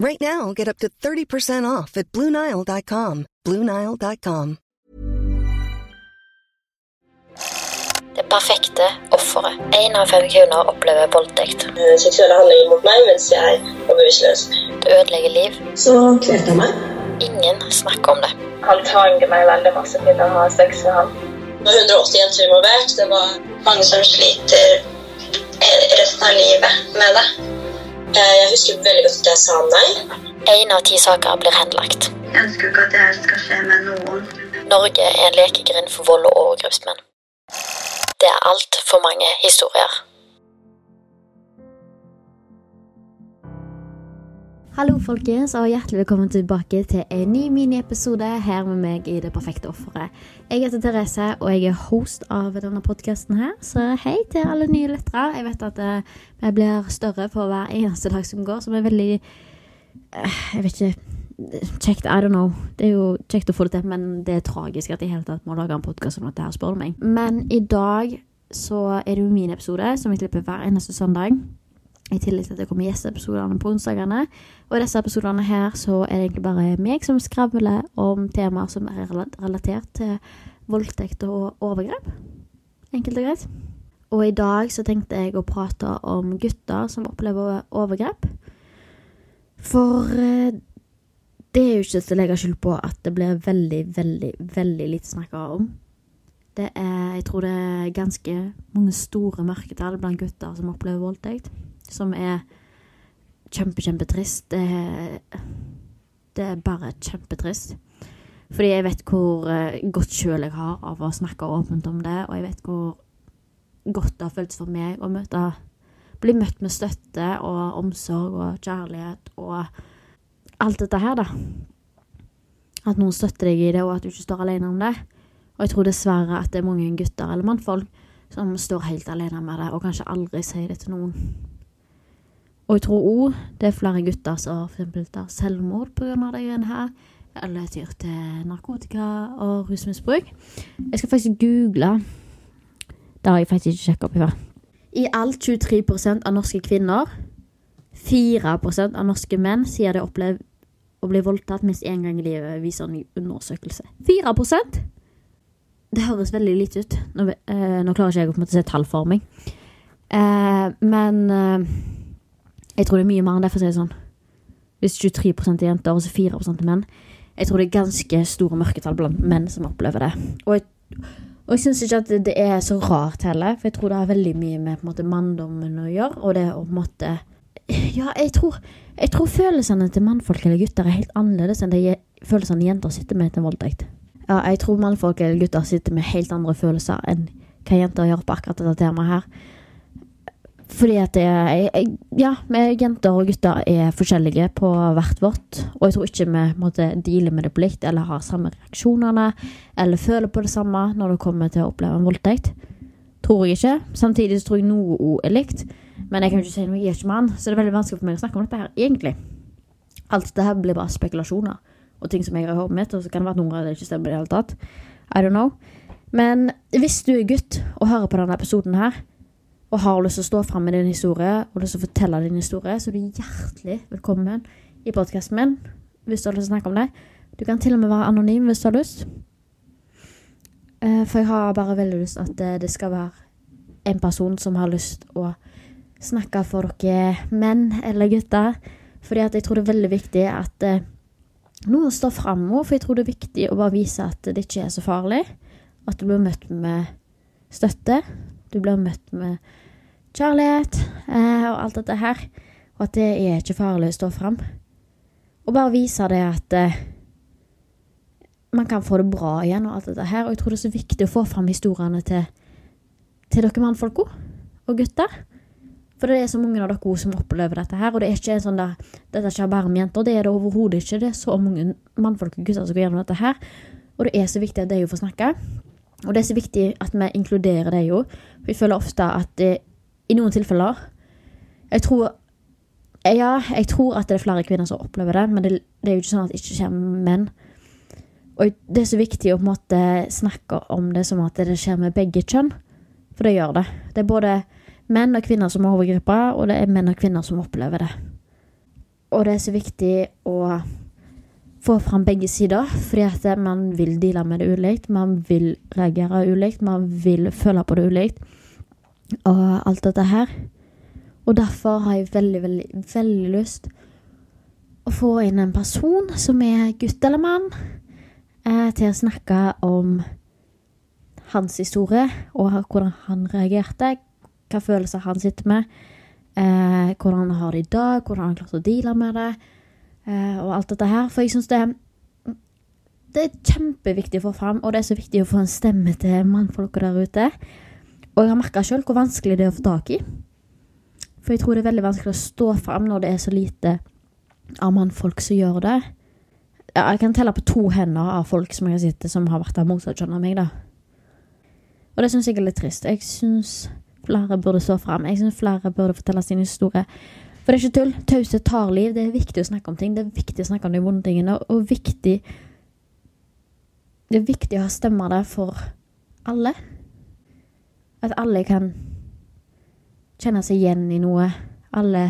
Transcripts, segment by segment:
Right now, get up to 30% off at BlueNile.com. BlueNile.com. Det perfekte offeret. Én av fem kvinner opplever voldtekt. seksuelle handlinger mot meg mens jeg var bevisstløs. Det ødelegger liv. Så kvelte han meg. Ingen snakker om det. Han tvanger meg veldig masse til å ha sex med ham. Det var 180 jenter involvert. Det var mange som sliter resten av livet med det. Eh, Jeg husker veldig godt at jeg sa nei. Én av ti saker blir henlagt. Jeg ønsker ikke at det her skal skje med noen. Norge er en lekegrind for vold og overgrepsmenn. Det er altfor mange historier. Hallo folkens, og hjertelig velkommen tilbake til en ny miniepisode her med meg i Det perfekte offeret. Jeg heter Therese, og jeg er host av denne podkasten her, så hei til alle nye lyttere. Jeg vet at eh, vi blir større for hver eneste dag som går, som er veldig eh, Jeg vet ikke Kjekt, I don't know. Det er jo kjekt å få det til, men det er tragisk at jeg i hele tatt må lage en podkast om dette her, spør du meg. Men i dag så er det jo min episode, som jeg klipper hver eneste søndag. I tillegg til at det kommer gjesteepisodene på onsdagene. Og i disse episodene her så er det egentlig bare meg som skravler om temaer som er relatert til voldtekt og overgrep. Enkelt og greit. Og i dag så tenkte jeg å prate om gutter som opplever overgrep. For eh, det er jo ikke til å legge skyld på at det blir veldig, veldig, veldig lite snakka om. Det er, jeg tror det er ganske mange store mørketall blant gutter som opplever voldtekt som er kjempe, kjempetrist. Det, det er bare kjempetrist. Fordi jeg vet hvor eh, godt sjøl jeg har av å snakke åpent om det, og jeg vet hvor godt det har føltes for meg å møte Bli møtt med støtte og omsorg og kjærlighet og alt dette her, da. At noen støtter deg i det, og at du ikke står alene om det. Og jeg tror dessverre at det er mange gutter eller mannfolk som står helt alene med det, og kanskje aldri sier det til noen. Og jeg tror òg det er flere gutter som eksempel tar selvmord pga. her. Eller tyr til narkotika og rusmisbruk. Jeg skal faktisk google. Det har jeg faktisk ikke sjekka opp i før. I alt 23% av norske kvinner, 4% av norske menn sier de har opplevd å bli voldtatt minst én gang i livet, viser en undersøkelse. 4 Det høres veldig lite ut. Nå, eh, nå klarer ikke jeg å på en måte se tall for meg. Eh, men eh, jeg tror det er mye mer enn det, for å si det sånn. Hvis 23 er jenter og så 4 er menn. Jeg tror det er ganske store mørketall blant menn som opplever det. Og jeg, og jeg syns ikke at det, er så rart heller, for jeg tror det har veldig mye med måte, manndommen å gjøre. Og det å på en måte Ja, jeg tror, jeg tror følelsene til mannfolk eller gutter er helt annerledes enn de følelsene jenter sitter med etter en voldtekt. Ja, jeg tror mannfolk eller gutter sitter med helt andre følelser enn hva jenter gjør på akkurat dette temaet her. Fordi at jeg, jeg, Ja, jenter og gutter er forskjellige på hvert vårt. Og jeg tror ikke vi måtte deale med det på likt, eller har samme reaksjonene, eller føler på det samme når det kommer til å oppleve en voldtekt. Tror jeg ikke. Samtidig så tror jeg noe òg er likt. Men jeg kan ikke si noe, jeg er ikke mann, så det er veldig vanskelig for meg å snakke om dette her, egentlig. Alt dette her blir bare spekulasjoner. og ting som jeg har i hodet mitt, og så kan det være noen av det ikke stemmer i det hele tatt. I don't know. Men hvis du er gutt og hører på denne episoden her, og har lyst til å stå fram med din historie og lyst til å fortelle din historie, så er du hjertelig velkommen i podkasten min hvis du har lyst til å snakke om det. Du kan til og med være anonym hvis du har lyst. Eh, For jeg har bare veldig lyst at eh, det skal være en person som har lyst å snakke for dere menn eller gutter. Fordi at jeg tror det er veldig viktig at eh, noen står fram nå, for jeg tror det er viktig å bare vise at det ikke er så farlig. At du blir møtt med støtte. Du blir møtt med kjærlighet eh, og alt dette her. Og at det er ikke farlig å stå fram. Og bare vise det at eh, man kan få det bra igjen og alt dette her. Og jeg tror det er så viktig å få fram historiene til, til dere mannfolka og gutter. For det er så mange av dere som opplever dette her. Og det er ikke sånn der Dette skjer bare med jenter. Det er det overhodet ikke. Det er så mange mannfolk og gutter som går gjennom dette her. Og det er så viktig at de jo får snakke. Og det er så viktig at vi inkluderer det jo. Jeg føler ofte at det, i noen tilfeller Jeg tror Ja, jeg tror at det er flere kvinner som opplever det, men det, det er jo ikke sånn at det ikke kommer menn. Og det er så viktig å på en måte snakke om det som at det skjer med begge kjønn. For det gjør det. Det er både menn og kvinner som er overgripere, og det er menn og kvinner som opplever det. Og det er så viktig å få fram begge sider, fordi at man vil deale med det ulikt. Man vil reagere ulikt, man vil føle på det ulikt. Og alt dette her. Og derfor har jeg veldig, veldig, veldig lyst å få inn en person som er gutt eller mann, eh, til å snakke om hans historie, og hvordan han reagerte, hva følelser han sitter med, eh, hvordan han har det i dag, hvordan han har klart å deale med det, og alt dette her. For jeg syns det, det er kjempeviktig å få fram, og det er så viktig å få en stemme til mannfolka der ute. Og jeg har merka sjøl hvor vanskelig det er å få tak i. For jeg tror det er veldig vanskelig å stå fram når det er så lite av mannfolk som gjør det. Jeg kan telle på to hender av folk som jeg har sett som har vært av motsatt kjønn av meg, da. Og det syns jeg er litt trist. Jeg syns flere burde stå fram. Jeg syns flere burde fortelle sin historie. For det er ikke tull. Taushet tar liv. Det er viktig å snakke om ting. Det er viktig å snakke om de vonde tingene. Og viktig Det er viktig å ha stemmer der for alle. At alle kan kjenne seg igjen i noe. Alle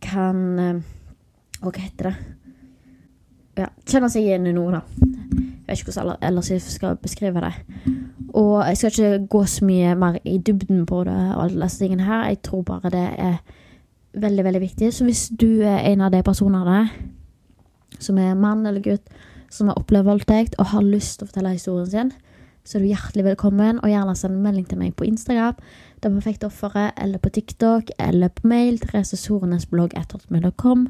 kan eh, Hva heter det? Ja, kjenne seg igjen i noe, da. Jeg vet ikke hvordan ellers jeg skal beskrive det. Og jeg skal ikke gå så mye mer i dybden på det og alle disse tingene her. Jeg tror bare det er veldig, veldig viktig. Så hvis du er en av de personene som er mann eller gutt som har opplevd voldtekt og har lyst til å fortelle historien sin, så er du hjertelig velkommen. Og gjerne send en melding til meg på Instagram, Det perfekte offeret, eller på TikTok, eller på mail. Therese Sorenes blogg ettertmiddag.com.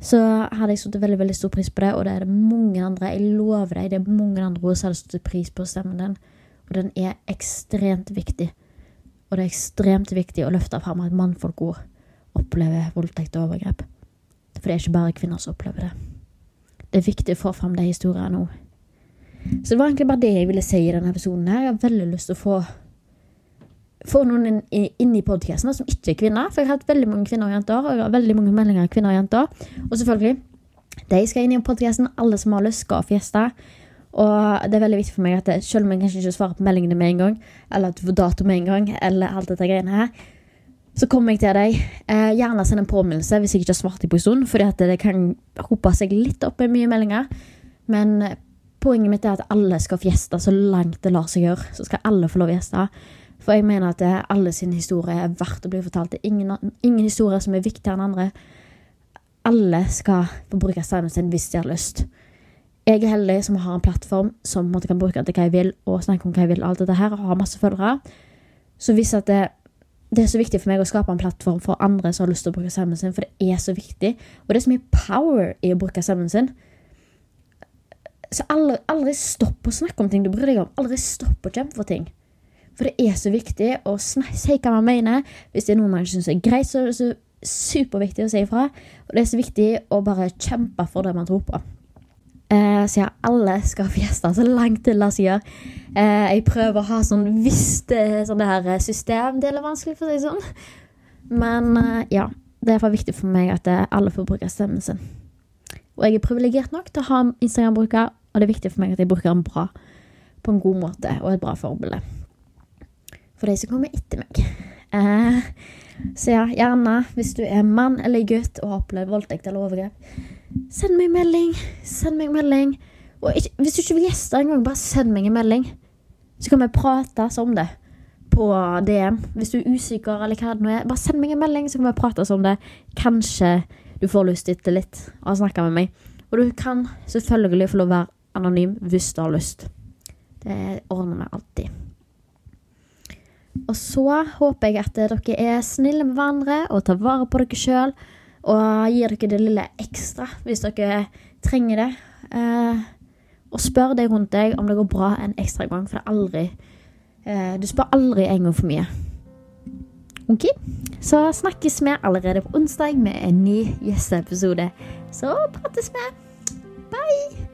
Så hadde jeg satt veldig veldig stor pris på det, og det er det mange andre. Jeg lover deg, det er mange andre som hadde satt pris på stemmen din. Og den er ekstremt viktig. Og det er ekstremt viktig å løfte fram et mannfolk ord opplever voldtekt og overgrep. For det er ikke bare kvinner som opplever det. Det er viktig å få fram de historiene nå. Så det var egentlig bare det jeg ville si i denne episoden. her. Jeg har veldig lyst til å få, få noen inn, i podkasten som ikke er kvinner. For jeg har hatt veldig mange kvinner og jenter, og jeg har veldig mange meldinger av kvinner og jenter. Og selvfølgelig, de skal inn i podkasten. Alle som har lyst, skal fjeste. Og det er veldig viktig for meg at selv om jeg kanskje ikke svarer på meldingene med en gang, eller at du får dato med en gang, eller alt dette greiene her, så kommer jeg til deg. Eh, gjerne send en påminnelse hvis jeg ikke har svart deg på en stund, at det kan hope seg litt opp med mye meldinger. Men poenget mitt er at alle skal få gjeste så langt det lar seg gjøre. Så skal alle få lov å gjeste. For jeg mener at alle sin historie er verdt å bli fortalt. Det er ingen, ingen historie som er viktigere enn andre. Alle skal få bruke stemmen sin hvis de har lyst. Jeg er heldig som har en plattform som kan bruke til hva jeg vil, og snakke om hva jeg vil, alt dette her, og har masse følgere. Så hvis at det, det er så viktig for meg å skape en plattform for andre som har lyst til å bruke stemmen sin, for det er så viktig. Og det er så mye power i å bruke stemmen sin. Så aldri, aldri stopp å snakke om ting du bryr deg om. Aldri stopp å kjempe for ting. For det er så viktig å si hva man mener. Hvis det er noe man ikke syns er greit, så er det så superviktig å si ifra. Og det er så viktig å bare kjempe for det man tror på. Eh, så ja, alle skal fjeste så langt til la seg. Eh, jeg prøver å ha sånn visst sånn det her system. Det er vanskelig for å si sånn. Men eh, ja, det er for viktig for meg at alle får bruke stemmen sin. Og jeg er privilegert nok til å ha Instagram-bruker, og det er viktig for meg at jeg bruker den bra. På en god måte, og et bra forbilde. For de som kommer etter meg. Eh, så ja, gjerne, hvis du er mann eller gutt og har opplevd voldtekt eller overgrep, send meg melding. Send meg melding. Og ikke, hvis du ikke vil gjeste engang, bare send meg en melding. Så kan vi prates om det på DM. Hvis du er usikker eller hva det nå er, bare send meg en melding, så kan vi prates om det. Kanskje du får lyst til litt å snakke med meg. Og du kan selvfølgelig få lov å være anonym hvis du har lyst. Det ordner vi alltid. Og så håper jeg at dere er snille med hverandre og tar vare på dere sjøl. Og gir dere det lille ekstra hvis dere trenger det. Eh, og spør deg rundt deg om det går bra en ekstra gang, for det er aldri eh, Du spør aldri en gang for mye. Ok, så snakkes vi allerede på onsdag med en ny gjesteepisode. Så prates vi. Bye!